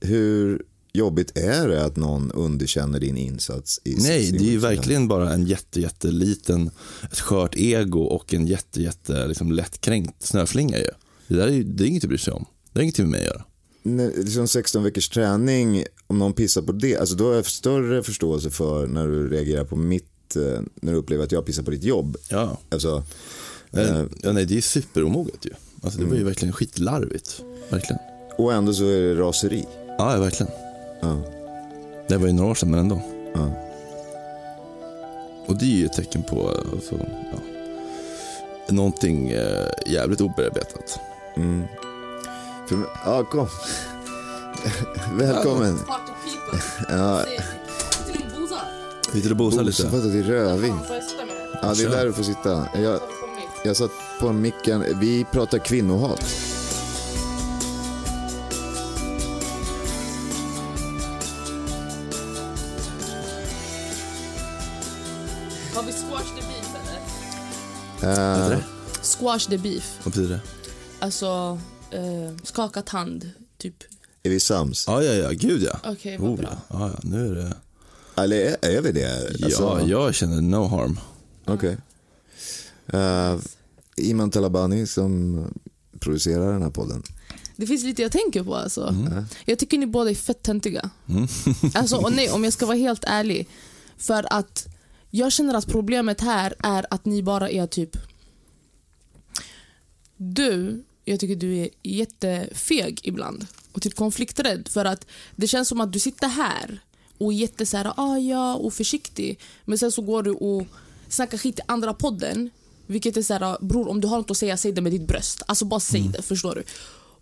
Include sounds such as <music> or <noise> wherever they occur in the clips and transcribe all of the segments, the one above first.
Hur jobbigt är det att någon underkänner din insats? I Nej, det är ju verkligen bara en jätte, jätteliten, ett skört ego och en jätte, jätte liksom lättkränkt snöflinga ju. Det där är, ju- det är inget att bry sig om. Det har ingenting med mig att göra. När, liksom 16 veckors träning, om någon pissar på det, alltså då har jag större förståelse för när du reagerar på mitt, eh, när du upplever att jag pissar på ditt jobb. Ja. Alltså, Men, ja, nej, det är superomoget ju. Alltså, det var ju verkligen skitlarvigt. Verkligen. och ändå så är det raseri. Ja, ja, verkligen. Ja. Det var ju några år sedan, men ändå. Ja. Och det är ju ett tecken på alltså, ja, någonting eh, jävligt obearbetat. Mm. För, ja, kom. <laughs> Välkommen. <laughs> Ja, Vi till att bosa lite. Bosa till röving. Ja, det är där du får sitta. Jag, jag satt på micken. Vi pratar kvinnohat. Vad heter det? Squash the beef. Vad betyder det? Alltså, eh, skakat hand, typ. är vi sams? Ja, ja, ja, gud ja. Okej, vad Oh, bra. ja. Ja, ja, nu är det... Eller är, är vi det? Alltså, Ja, jag känner no harm. Okej. Uh, Iman Talabani som producerar den här podden. Det finns lite jag tänker på alltså. Jag tycker ni båda är fett töntiga. Alltså, och nej, om jag ska vara helt ärlig. För att jag känner att problemet här är att ni bara är typ... Du, jag tycker du är jättefeg ibland. Och typ konflikträdd. För att det känns som att du sitter här och är jätte så här, ah, ja, och försiktig. Men sen så går du och snackar skit i andra podden. Vilket är så här, bror om du har något att säga, säg det med ditt bröst. Alltså bara säg det, förstår du?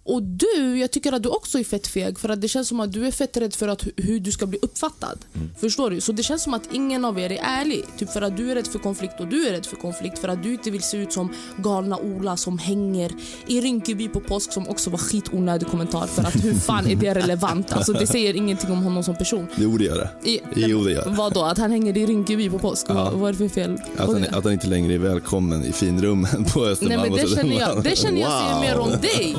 Och du, jag tycker att du också är fett feg för att det känns som att du är fett rädd för att, hu- hur du ska bli uppfattad. Förstår du? Så det känns som att ingen av er är ärlig. Typ för att du är rädd för konflikt och du är rädd för konflikt för att du inte vill se ut som galna Ola som hänger i Rinkeby på påsk som också var skitonödig kommentar för att hur fan är det relevant? Alltså det säger ingenting om honom som person. Jo, det gör det. I, Jo, det gör det. Vadå? Att han hänger i Rinkeby på påsk? Vad, vad är det för fel? Att han, att han inte längre är välkommen i finrummen på Nej Östermalm. men det känner jag, det känner jag Wow. mer om dig.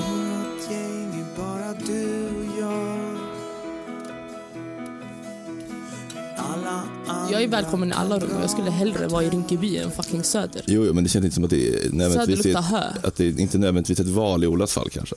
Jag är välkommen i alla rum och jag skulle hellre vara i Rinkeby än fucking Söder. Jo, jo, men det känns inte som att det är nödvändigtvis hö. att det är inte nödvändigtvis ett val i Olas fall kanske.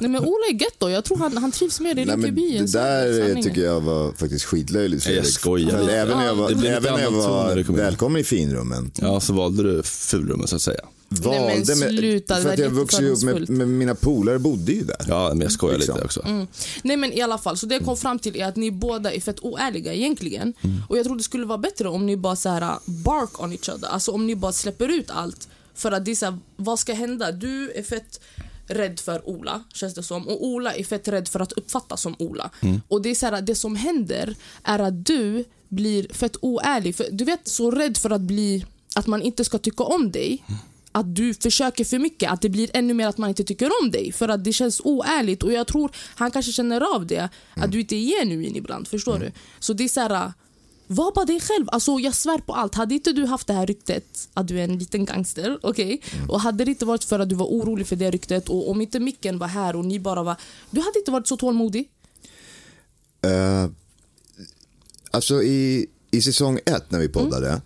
Nej men Ola är gött då. Jag tror han, han trivs mer i Nej, men Rinkeby än det Söder. där sanningen. tycker jag var faktiskt skitlöjligt Nej, jag Fredrik. skojar. För att Även när jag var, Det även när jag var det välkommen i finrummen. Ja, så valde du fulrummen så att säga. Nej, men valde med- sluta, det för att jag vuxit upp med, med mina polare bodde ju där. Ja, men jag skojar Liksom. lite också. Mm. Nej men i alla fall, så det jag kom fram till är att ni båda är fett oärliga egentligen. Och jag tror det skulle vara bättre om ni bara så här bark on each other. Alltså om ni bara släpper ut allt. För att det är så här, vad ska hända? Du är fett rädd för Ola, känns det som. Och Ola är fett rädd för att uppfattas som Ola. Och det är så här, det som händer är att du blir fett oärlig. För du vet, så rädd för att bli, att man inte ska tycka om dig att du försöker för mycket, att det blir ännu mer att man inte tycker om dig. För att det känns oärligt och jag tror han kanske känner av det, att du inte är genuin ibland. Förstår du? Så det är så här, var bara dig själv. Alltså jag svär på allt. Hade inte du haft det här ryktet att du är en liten gangster, okej? Och hade det inte varit för att du var orolig för det ryktet och om inte micken var här och ni bara var... Du hade inte varit så tålmodig. Eh, alltså i, i säsong ett när vi poddade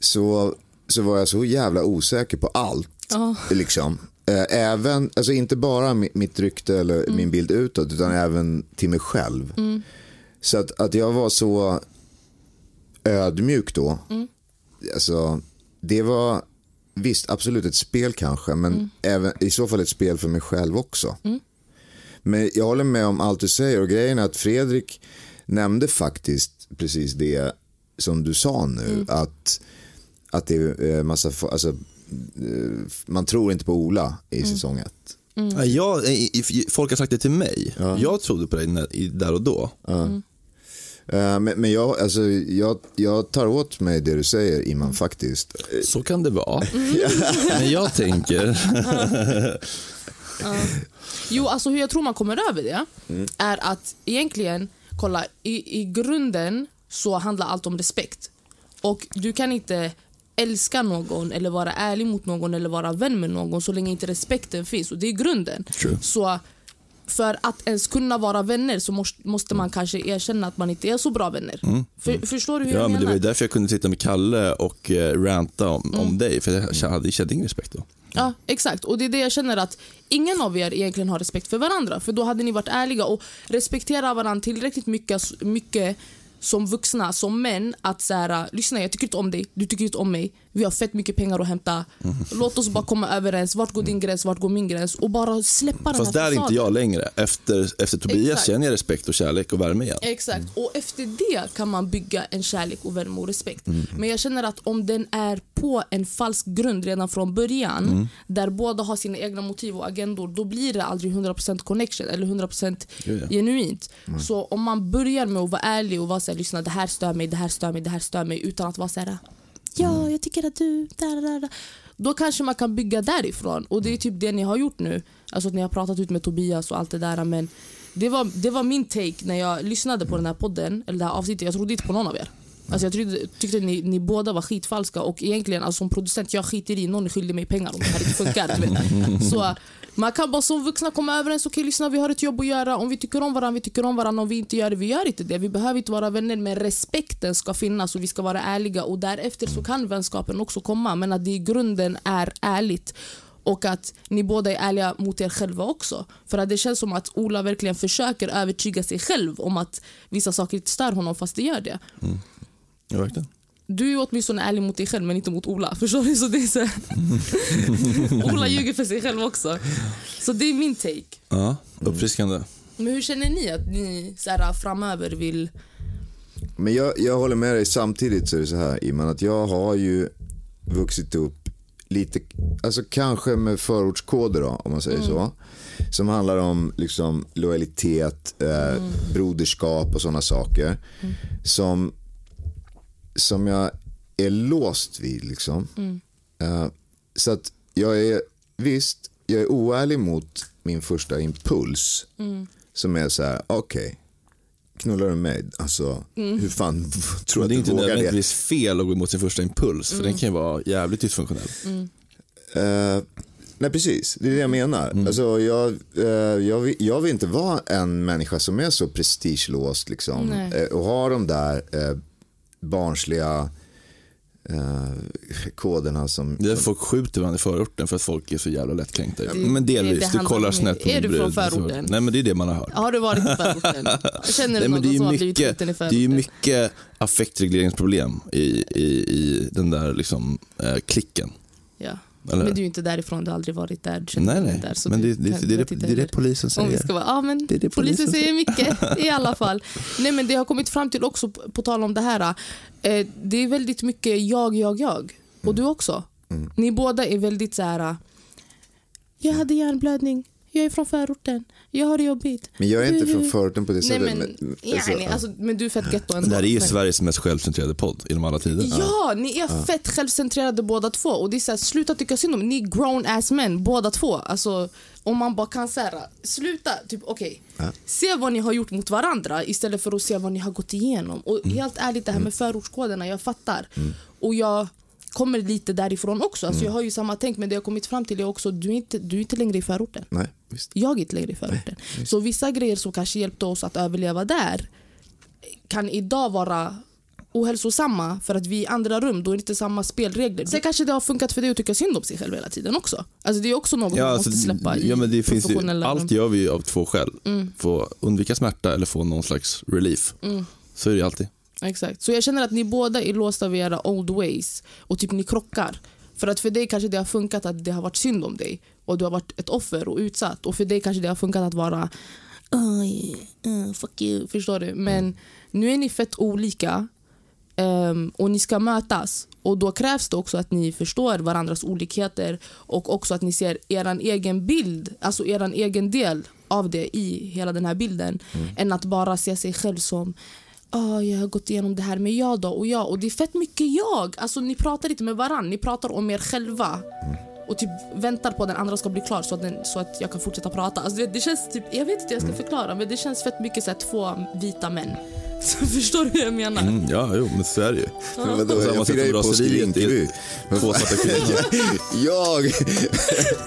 så, så var jag så jävla osäker på allt. Ja. Liksom. Eh, även, alltså inte bara mi- mitt rykte eller min bild utåt utan även till mig själv. Så att, att jag var så ödmjuk då. Alltså, det var visst absolut ett spel kanske men även, i så fall ett spel för mig själv också. Men jag håller med om allt du säger och grejen är att Fredrik nämnde faktiskt precis det som du sa nu. Att, att det är eh, massa, alltså, eh, man tror inte på Ola i säsong ett. Ja, Jag, i- i- folk har sagt det till mig. Jag trodde på dig där och då. Eh, Men, men jag, alltså, jag, jag tar åt mig det du säger Iman faktiskt. Eh, Så kan det vara. <laughs> Men jag tänker, Jo, alltså hur jag tror man kommer över det är att egentligen, kolla, i, i grunden så handlar allt om respekt. Och du kan inte älska någon eller vara ärlig mot någon eller vara vän med någon så länge inte respekten finns. Och det är grunden. True. Så för att ens kunna vara vänner så måste, man kanske erkänna att man inte är så bra vänner. För, förstår du hur ja, jag men det var menar? därför jag kunde sitta med Kalle och eh, ranta om, om dig. För jag hade, kände ingen respekt då. Ja, exakt. Och det är det jag känner att ingen av er egentligen har respekt för varandra. För då hade ni varit ärliga och respektera varandra tillräckligt mycket, mycket som vuxna, som män, att så här, lyssna jag tycker inte om dig, du tycker inte om mig, vi har fett mycket pengar att hämta. Låt oss bara komma överens, vart går din gräns, vart går min gräns? Och bara släppa Fast den där här är inte jag längre. Efter, efter Tobias Exakt. känner jag respekt och kärlek och värme igen. Exakt. Och efter det kan man bygga en kärlek och värme och respekt. Mm. Men jag känner att om den är på en falsk grund redan från början, Mm. där båda har sina egna motiv och agendor, då blir det aldrig 100% connection eller 100% Gud, ja. genuint. Så om man börjar med att vara ärlig och vara såhär, lyssna det här stör mig, det här stör mig, det här stör mig, utan att vara såhär, ja jag tycker att du, där, där, där. Då kanske man kan bygga därifrån. Och det är typ det ni har gjort nu. Alltså att ni har pratat ut med Tobias och allt det där. Men det var, det var min take när jag lyssnade på den här podden, eller det här avsnittet. Jag trodde inte på någon av er. Alltså jag tyckte, tyckte ni, ni båda var skitfalska och egentligen alltså som producent, jag skiter i någon är skyldig mig pengar om det här inte funkar. Du vet. Så man kan bara som vuxna komma överens, okej lyssna vi har ett jobb att göra, om vi tycker om varandra, vi tycker om varandra, om vi inte gör det, vi gör inte det. Vi behöver inte vara vänner men respekten ska finnas och vi ska vara ärliga och därefter så kan vänskapen också komma men att det i grunden är ärligt och att ni båda är ärliga mot er själva också. För att det känns som att Ola verkligen försöker övertyga sig själv om att vissa saker inte stör honom fast det gör det. Mm. Ja, verkligen. Du är åtminstone ärlig mot dig själv men inte mot Ola. Förstår du? Så det är så. <laughs> Ola ljuger för sig själv också. Så det är min take. Ja, uppfriskande. Men hur känner ni att ni så här, framöver vill... Men jag, jag håller med dig samtidigt så är det så här Iman att jag har ju vuxit upp lite, alltså kanske med förortskoder då om man säger så. Som handlar om liksom lojalitet, eh, broderskap och sådana saker. Som, som jag är låst vid liksom. Eh, så att jag är, visst, jag är oärlig mot min första impuls. Som är så här, okej, knullar du mig? Alltså, hur fan tror du det är att inte du vågar det? nödvändigtvis fel att gå emot sin första impuls. För den kan ju vara jävligt dysfunktionell. Eh, nej precis, det är det jag menar. Mm. Alltså, jag, eh, jag, vill, jag vill inte vara en människa som är så prestigelåst liksom, eh, och har de där eh, barnsliga eh, koderna som... Det är folk skjuter varandra i förorten för att folk är så jävla lättkränkta. Det- men det- delvis, det du kollar snett på är du brud. från förorten? Nej men det är det man har hört. Har du varit i förorten? <laughs> Känner du Nej, men någon det är som ju har blivit skjuten i det är ju förorten? mycket affektregleringsproblem i, i, i den där liksom, eh, klicken. Ja. Eller? Men du är inte därifrån, du har aldrig varit där. Du Nej, nej. Där, så men det, det, det, det, det är det polisen Om vi säger. ska vara, ja, men Det är det polisen, polisen säger mycket <laughs> i alla fall. Nej, men det har kommit fram till också, på, tal om det här, eh, det är väldigt mycket jag, jag, jag. Och du också. Ni båda är väldigt så här. jag hade hjärnblödning, jag är från förorten, jag har det jobbigt. Men jag är inte Du- från förorten på det Nej, sättet. men, men- alltså, ja, nej, alltså, men du är fett getto ändå. Det här är ju Men- Sveriges mest självcentrerade podd genom alla tider. Ja, ni är fett självcentrerade båda två. Och det är så här, Sluta tycka synd om Ni är grown ass men båda två. Alltså, om man bara kan säga sluta, typ okej. Se vad ni har gjort mot varandra istället för att se vad ni har gått igenom. Och helt ärligt, det här med förortskoderna, jag fattar. Och jag kommer lite därifrån också. Alltså, Jag har ju samma tänk, men det jag kommit fram till är också du är inte, du är inte längre i förorten. Nej, visst. Jag är inte längre i förorten. Så vissa grejer som kanske hjälpte oss att överleva där kan idag vara ohälsosamma för att vi är i andra rum, då är det inte samma spelregler. Sen kanske det har funkat för dig att tycka synd om sig själv hela tiden också. Alltså det är också något Ja, man alltså, måste släppa ja, men det finns ju, allt gör vi ju av två skäl. Mm. Få undvika smärta eller få någon slags relief. Så är det alltid. Exakt. Så jag känner att ni båda är låsta vid era old ways och typ ni krockar. För att för dig kanske det har funkat att det har varit synd om dig och du har varit ett offer och utsatt. Och för dig kanske det har funkat att vara Oj, uh, fuck you. Förstår du? Men nu är ni fett olika ehm, och ni ska mötas. Och Då krävs det också att ni förstår varandras olikheter och också att ni ser er egen bild, alltså er egen del av det i hela den här bilden. Än att bara se sig själv som "Ah, jag har gått igenom det här med jag då och jag. Och det är fett mycket jag. Alltså Ni pratar inte med varandra, ni pratar om er själva. Och typ väntar på att den andra ska bli klar så att, den, så att jag kan fortsätta prata. Alltså det, det känns typ, jag vet inte hur jag ska förklara men det känns fett mycket så här, två vita män. Så <laughs> förstår du hur jag menar? Mm, ja, jo, men så är det ju. Men vadå, På samma jag sätt firar ju svarta kvinnor. <laughs> Jag?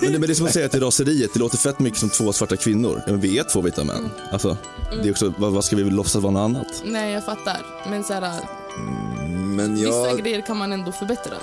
Men det, men det är som att säga till raseriet, det låter fett mycket som två svarta kvinnor. Ja, men vi är två vita män. Alltså, det är också, vad, vad ska vi låtsas vara något annat? Nej, jag fattar. Men så här, Men vissa jag... grejer kan man ändå förbättra.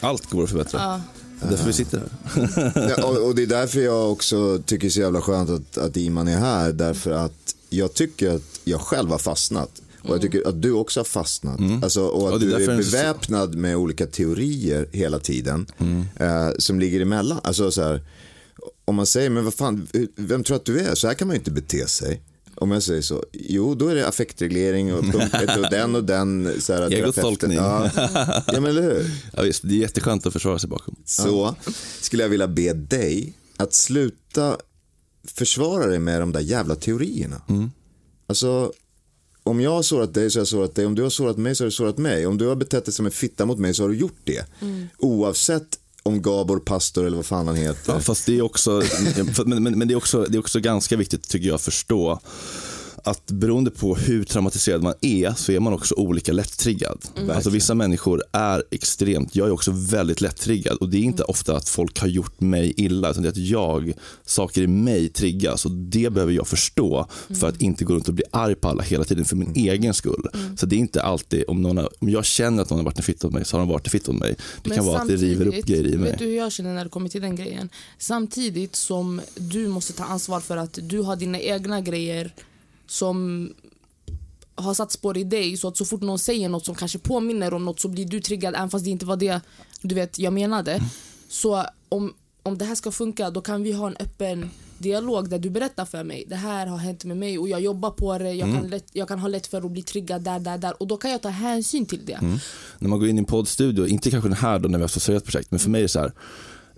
Allt går att förbättra. Det är därför vi sitter här. <laughs> Ja, och, och det är därför jag också tycker det är så jävla skönt att, att Iman är här. Därför att jag tycker att jag själv har fastnat. Och jag tycker att du också har fastnat. Alltså, och att Ja, är du är beväpnad med olika teorier hela tiden. Eh, som ligger emellan. Alltså så här, om man säger, men vad fan, vem tror att du är? Så här kan man ju inte bete sig. Om jag säger så, jo då är det affektreglering och <laughs> och den och den. Så här, Egotolkning. Ja. ja men eller hur? <laughs> Ja, visst, det är jätteskönt att försvara sig bakom. Så skulle jag vilja be dig att sluta försvara dig med de där jävla teorierna. Alltså, om jag har sårat dig så har jag sårat dig. Om du har sårat mig så har du sårat mig. Om du har betett dig som en fitta mot mig så har du gjort det. Oavsett om Gabor Pastor eller vad fan han heter. Ja, fast det är också, <laughs> men, men, men det, är också, det är också ganska viktigt tycker jag att förstå att beroende på hur traumatiserad man är så är man också olika lättriggad. Alltså vissa människor är extremt, jag är också väldigt lättriggad och det är inte ofta att folk har gjort mig illa utan det är att jag, saker i mig triggas och det behöver jag förstå för att inte gå runt och bli arg på alla hela tiden för min egen skull. Så det är inte alltid, om, någon har, om jag känner att någon har varit en fitta mot mig så har de varit en fitta mot mig. Det Men kan vara att det river upp grejer i mig. Vet du hur jag känner när det kommer till den grejen? Samtidigt som du måste ta ansvar för att du har dina egna grejer som har satt spår i dig så att så fort någon säger något som kanske påminner om något så blir du triggad även fast det inte var det du vet jag menade. Så om, om det här ska funka då kan vi ha en öppen dialog där du berättar för mig det här har hänt med mig och jag jobbar på det, jag, kan, lätt, jag kan ha lätt för att bli triggad där, där, där. Och då kan jag ta hänsyn till det. när man går in i en poddstudio, inte kanske den här då när vi har seriöst projekt, men för mig är det så här,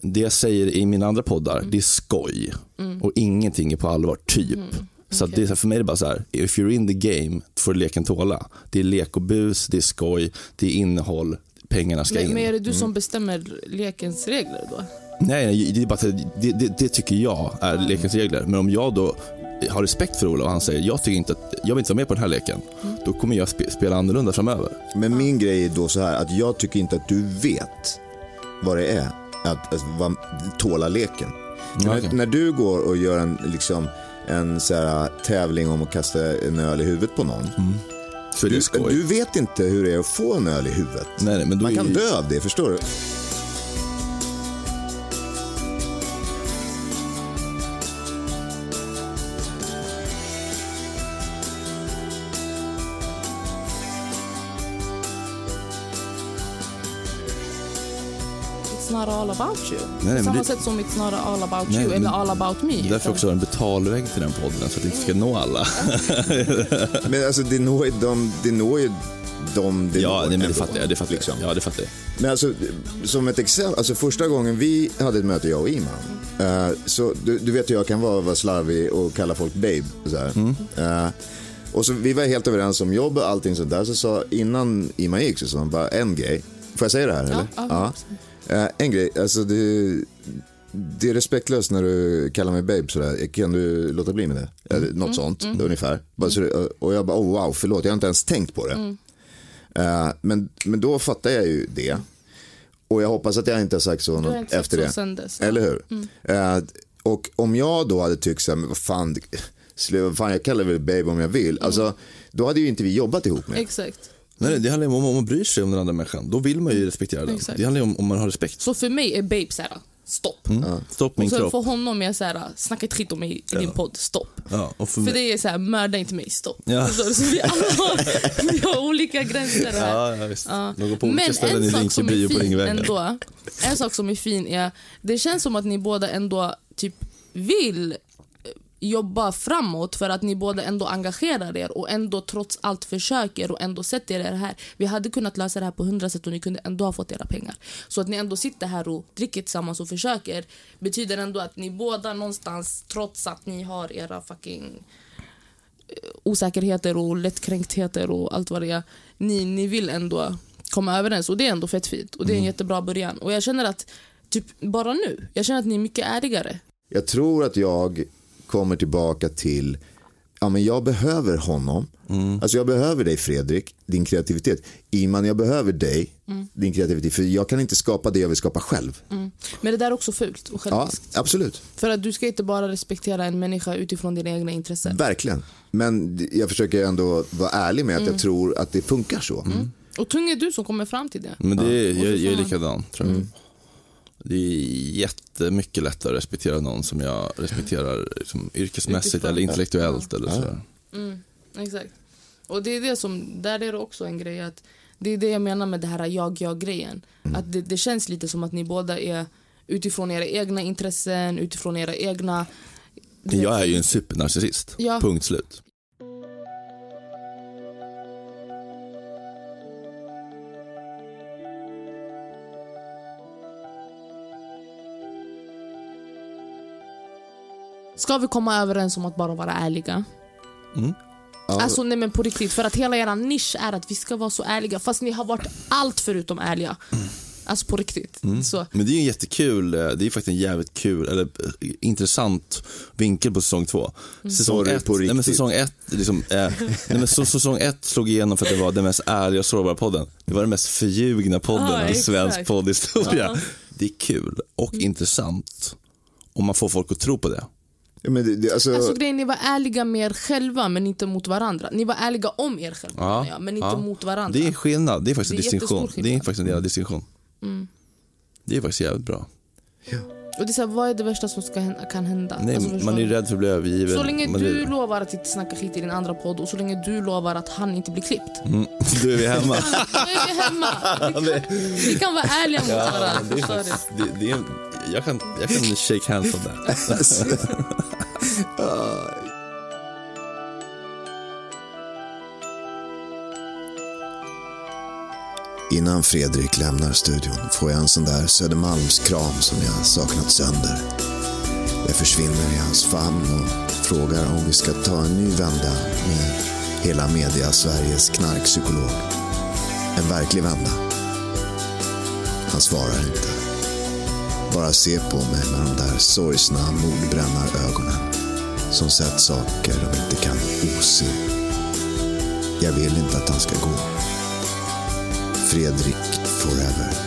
det jag säger i mina andra poddar, det är skoj. Och ingenting är på allvar, typ. Så att det är så här, för mig är det bara så här, if you're in the game får leken tåla. Det är lek och bus, det är skoj, det är innehåll, pengarna ska Men, in. men är det du som bestämmer lekens regler då? Nej, nej det, är bara, det, det, det tycker jag är lekens regler. Men om jag då har respekt för Ola och han säger jag tycker inte att, jag vill inte vara med på den här leken. Då kommer jag spe, spela annorlunda framöver. Men min grej är då så här att jag tycker inte att du vet vad det är att, att tåla leken. Ja, när, okej. när du går och gör en, liksom, en så här, tävling om att kasta en öl i huvudet på någon. Är det Du, du vet inte hur det är att få en öl i huvudet. Nej, Man kan ju- dö av det, förstår du? Not all about you. nej, samma det- sätt som it's not all about Nej, you men eller all about me. Därför utan- också har en betalvägg till den podden, så att det inte ska nå alla. <laughs> Men alltså det når ju de, det når ju de det ja, når men det fattar jag. Det fattar liksom. jag. Ja, det fattar jag. Men alltså, som ett exempel, alltså första gången vi hade ett möte, jag och Iman, eh, så du, du vet hur jag kan vara, vara slarvig och kalla folk babe. och Så här. Eh, och så vi var helt överens om jobb och allting sånt där. Så sa, innan Iman gick så sa han bara en grej. Får jag säga det här eller? ja, Eh, en grej, alltså det, det är respektlöst när du kallar mig babe sådär. Kan du låta bli med det? Eller något sånt, ungefär. Bara så, det- och jag bara, oh wow, förlåt, jag har inte ens tänkt på det. Eh, men, men då fattar jag ju det. Och jag hoppas att jag inte har sagt så något sagt efter så det. dess, ja. Eller hur? Eh, och om jag då hade tyckt så här, vad fan, <laughs> fan jag kallar väl babe om jag vill. Alltså, då hade ju inte vi jobbat ihop med. Exakt. Nej, det handlar ju om om man bryr sig om den andra människan. Då vill man ju respektera den. Exakt. Det handlar ju om om man har respekt. Så för mig är babe såhär, stopp. Stopp min Och sen kropp. för honom är såhär, snacka inte skit om mig i din podd, stopp. Ja, för För det är såhär, mörda inte mig, stopp. Ja. Så, så vi alla <laughs> har, vi har olika gränser här. Ja, ja, visst. Ja. På olika Men ställen en i sak som Rinkeby är och på Ringvägen. ändå, en sak som är fin är, det känns som att ni båda ändå typ vill jobba framåt för att ni båda ändå engagerar er och ändå trots allt försöker och ändå sätter er här. Vi hade kunnat lösa det här på hundra sätt och ni kunde ändå ha fått era pengar. Så att ni ändå sitter här och dricker tillsammans och försöker betyder ändå att ni båda någonstans, trots att ni har era fucking osäkerheter och lättkränktheter och allt vad det är. Ni, ni vill ändå komma överens och det är ändå fett fint och det är en jättebra början. Och jag känner att, typ bara nu, jag känner att ni är mycket ärligare. Jag tror att jag kommer tillbaka till, ja men jag behöver honom. Alltså jag behöver dig Fredrik, din kreativitet. Iman, jag behöver dig, din kreativitet. För jag kan inte skapa det jag vill skapa själv. Men det där är också fult och Ja, själviskt. absolut. För att du ska inte bara respektera en människa utifrån dina egna intressen. Verkligen. Men jag försöker ändå vara ärlig med att jag tror att det funkar så. Och tung är du som kommer fram till det. Men det är, jag, jag är likadan, tror jag. Det är jättemycket lättare att respektera någon som jag respekterar liksom, yrkesmässigt eller intellektuellt. Eller sådär. Exakt. Och det är det som, där är det också en grej att det är det jag menar med det här jag-jag-grejen. Att det, det känns lite som att ni båda är utifrån era egna intressen, utifrån era egna... Jag är ju en supernarcissist, Ja. punkt slut. Ska vi komma överens om att bara vara ärliga? Mm. Alltså nej men på riktigt, för att hela er nisch är att vi ska vara så ärliga fast ni har varit allt förutom ärliga. Alltså på riktigt. Mm. Så, Men det är en jättekul, eh, det är faktiskt en jävligt kul, eller eh, intressant vinkel på säsong två. Säsong Sorry, ett, på nej men säsong ett, liksom, eh, nej men så, säsong ett slog igenom för att det var den mest ärliga och sårbara podden. Det var den mest förljugna podden Ja, i svensk poddhistoria. Det är kul och intressant om man får folk att tro på det. Ja, men det, det, alltså, alltså grejen, ni var ärliga med er själva men inte mot varandra. Ni var ärliga om er själva jag, men inte ja. mot varandra. Det är skillnad, det är faktiskt Det en är distinktion. jättestor Det är faktiskt en del av distinktion. Det är faktiskt jävligt bra. Och det är så här, vad är det värsta som ska hända, kan hända? Nej, Alltså, förstår man är du? rädd för att bli övergiven. Så länge Man du är... lovar att inte snacka skit i din andra podd och så länge du lovar att han inte blir klippt. mm, då är vi hemma. <laughs> Då är vi hemma. <laughs> Vi kan, vi kan vara ärliga mot varandra. det är förstår du? faktiskt, det, det är, jag, kan, jag kan shake hands on that. <laughs> Innan Fredrik lämnar studion får jag en sån där Södermalmskram som jag saknat sönder. Jag försvinner i hans famn och frågar om vi ska ta en ny vända med hela media Sveriges knarkpsykolog. En verklig vända. Han svarar inte. Bara ser på mig med de där sorgsna mordbrännarögonen som sett saker de inte kan ose. Jag vill inte att han ska gå. Fredrik Forever.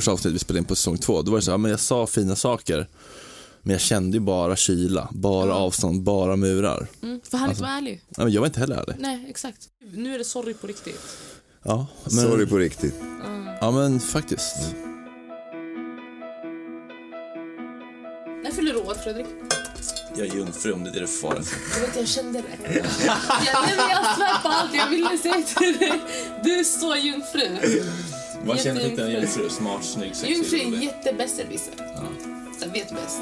Första avsnittet vi spelade in på säsong två, då var det så här, men jag sa fina saker, men jag kände ju bara kyla, bara avstånd, bara murar. Mm, för han inte vara ärlig. Nej, men jag var inte heller ärlig. Nej, exakt. Nu är det sorry på riktigt. Ja, men, Sorry på riktigt. ja, men faktiskt. När fyller du år, Fredrik? Jag är jungfru om det är det vara. Jag vet, jag kände det. jag, nej, men jag svär på allt jag ville säga till dig. Du är så jungfru. Vad känner du en jungfru? Smart, snygg, sexig, Jungfru är rolig? jättebesserwisser. Så vet bäst.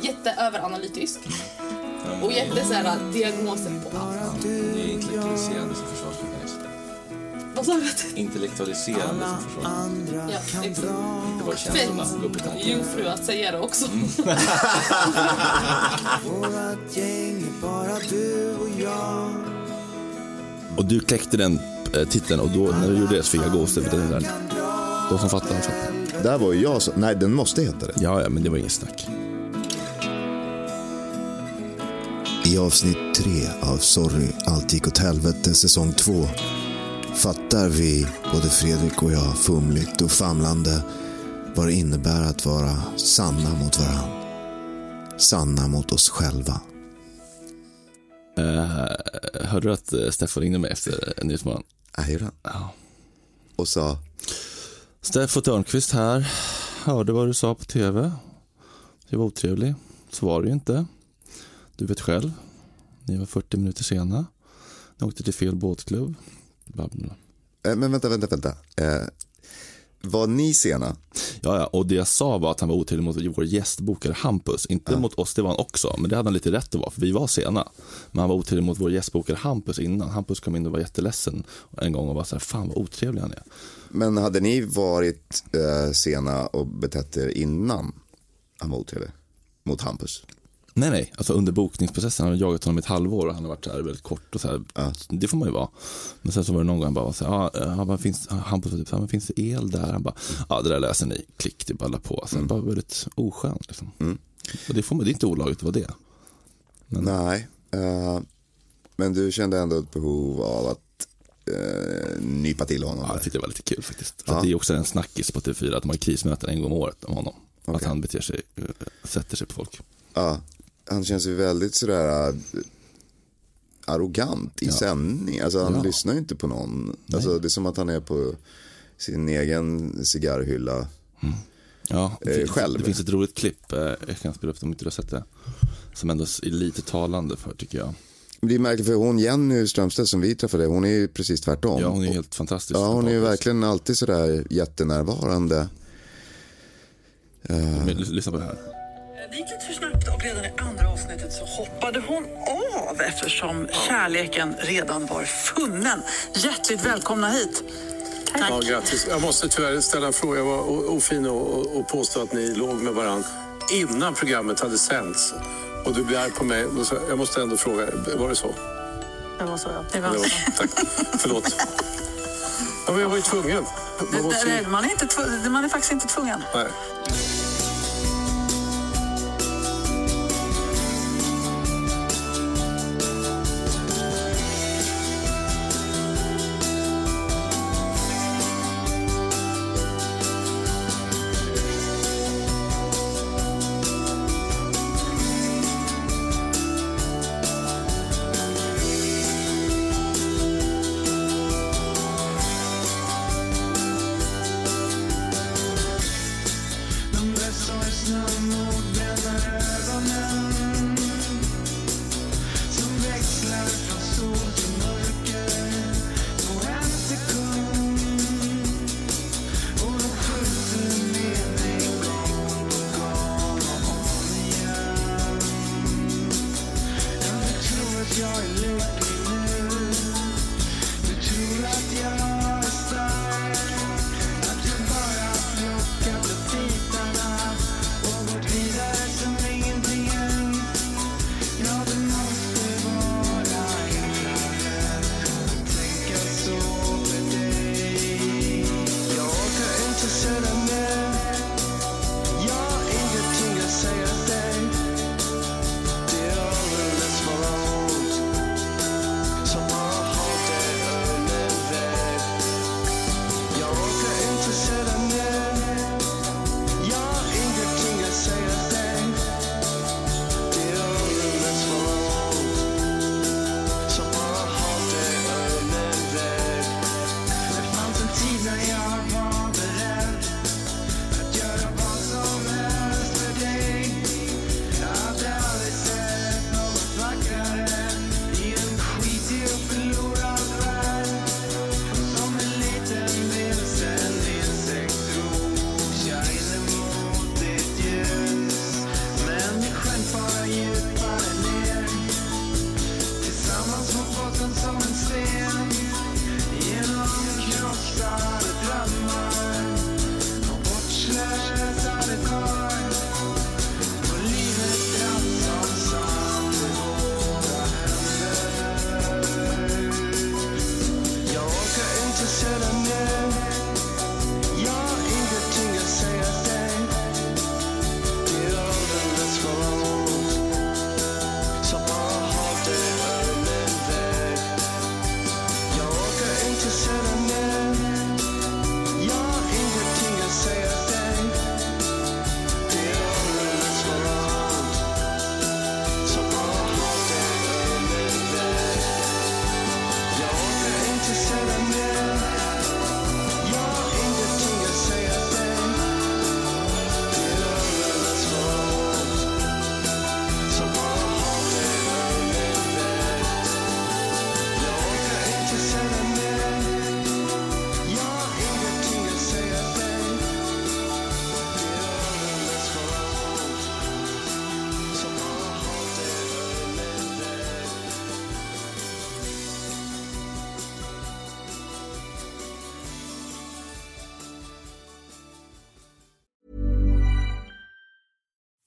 Jätteöveranalytisk. Ja, Och jätte så här, diagnoser på allt. Det är intellektualiserande som försvarsmekanism. Vad sa du? Intellektualiserande som försvarsmekanism. Ja, exakt. Inte bara känslorna som går upp i tanken. Jungfru att säga det också. <laughs> Och du kläckte den titeln och då när du gjorde det så fick jag gåshud. De som fattar, fattar. Där var ju jag så, nej den måste heta det. Ja, ja, men det var inget snack. I avsnitt tre av Sorry, allt gick åt helvete säsong två fattar vi, både Fredrik och jag, fumligt och famlande vad det innebär att vara sanna mot varandra. Sanna mot oss själva. Uh, hörde du att uh, Steffo ringde mig efter Ja. Och sa, Steffo Törnqvist här. Hörde vad du sa på tv. Jag var otrevlig. Så var det ju inte. Du vet själv. Ni var 40 minuter sena. Ni åkte till fel båtklubb. Eh, men vänta, vänta, vänta. Var ni sena? Ja, ja, och det jag sa var att han var otrevlig mot vår gästbokare Hampus. Inte mot oss, det var han också. Men det hade han lite rätt att vara, för vi var sena. Men han var otrevlig mot vår gästbokare Hampus innan. Hampus kom in och var jätteledsen en gång och var så här, fan vad otrevlig han är. Men hade ni varit eh, sena och betett er innan han var otrevlig? Mot Hampus? Nej, nej, alltså under bokningsprocessen. Han har jagat honom ett halvår och han har varit så här väldigt kort och så här. Det får man ju vara. Men sen så var det någon gång han bara var så här, ja, han bara, finns, Hampus var typ så här, men finns det el där? Han bara, ja det där läser ni, klick, det bara på. Så han bara väldigt oskön liksom. Och det får man, det är inte olagligt att vara det. Nej, eh, men du kände ändå ett behov av att eh, nypa till honom? Ja, jag tyckte det var lite kul faktiskt. Ja. att det är också en snackis på TV4 att de har krismöten en gång om året om honom. Att Okej. han beter sig, eh, sätter sig på folk. Ja, han känns ju väldigt sådär äh, arrogant i sändning. Alltså han Ja. lyssnar ju inte på någon. Alltså, det är som att han är på sin egen cigarrhylla. Ja, det, Eh, finns, själv. det finns ett roligt klipp, eh, jag kan spela upp det om inte du har sett det. Som ändå är lite talande för tycker jag. Det är märkligt för hon Jenny Strömstedt som vi träffade, hon är ju precis tvärtom. Ja, hon är helt fantastisk. Ja, hon är ju verkligen alltid sådär jättenärvarande. Men l- Lyssna på det här. Redan i andra avsnittet så hoppade hon av eftersom kärleken redan var funnen. Hjärtligt välkomna hit. Ja, grattis. Jag måste tyvärr ställa en fråga. Jag var ofin och, och, och påstå att ni låg med varandra innan programmet hade sänts. Och du blir arg på mig. Jag, måste ändå fråga, var det så? Det var så ja. Det Det var, tack. Förlåt. Ja, men jag var ju tvungen. Man måste man, är inte tv- man är faktiskt inte tvungen. Nej.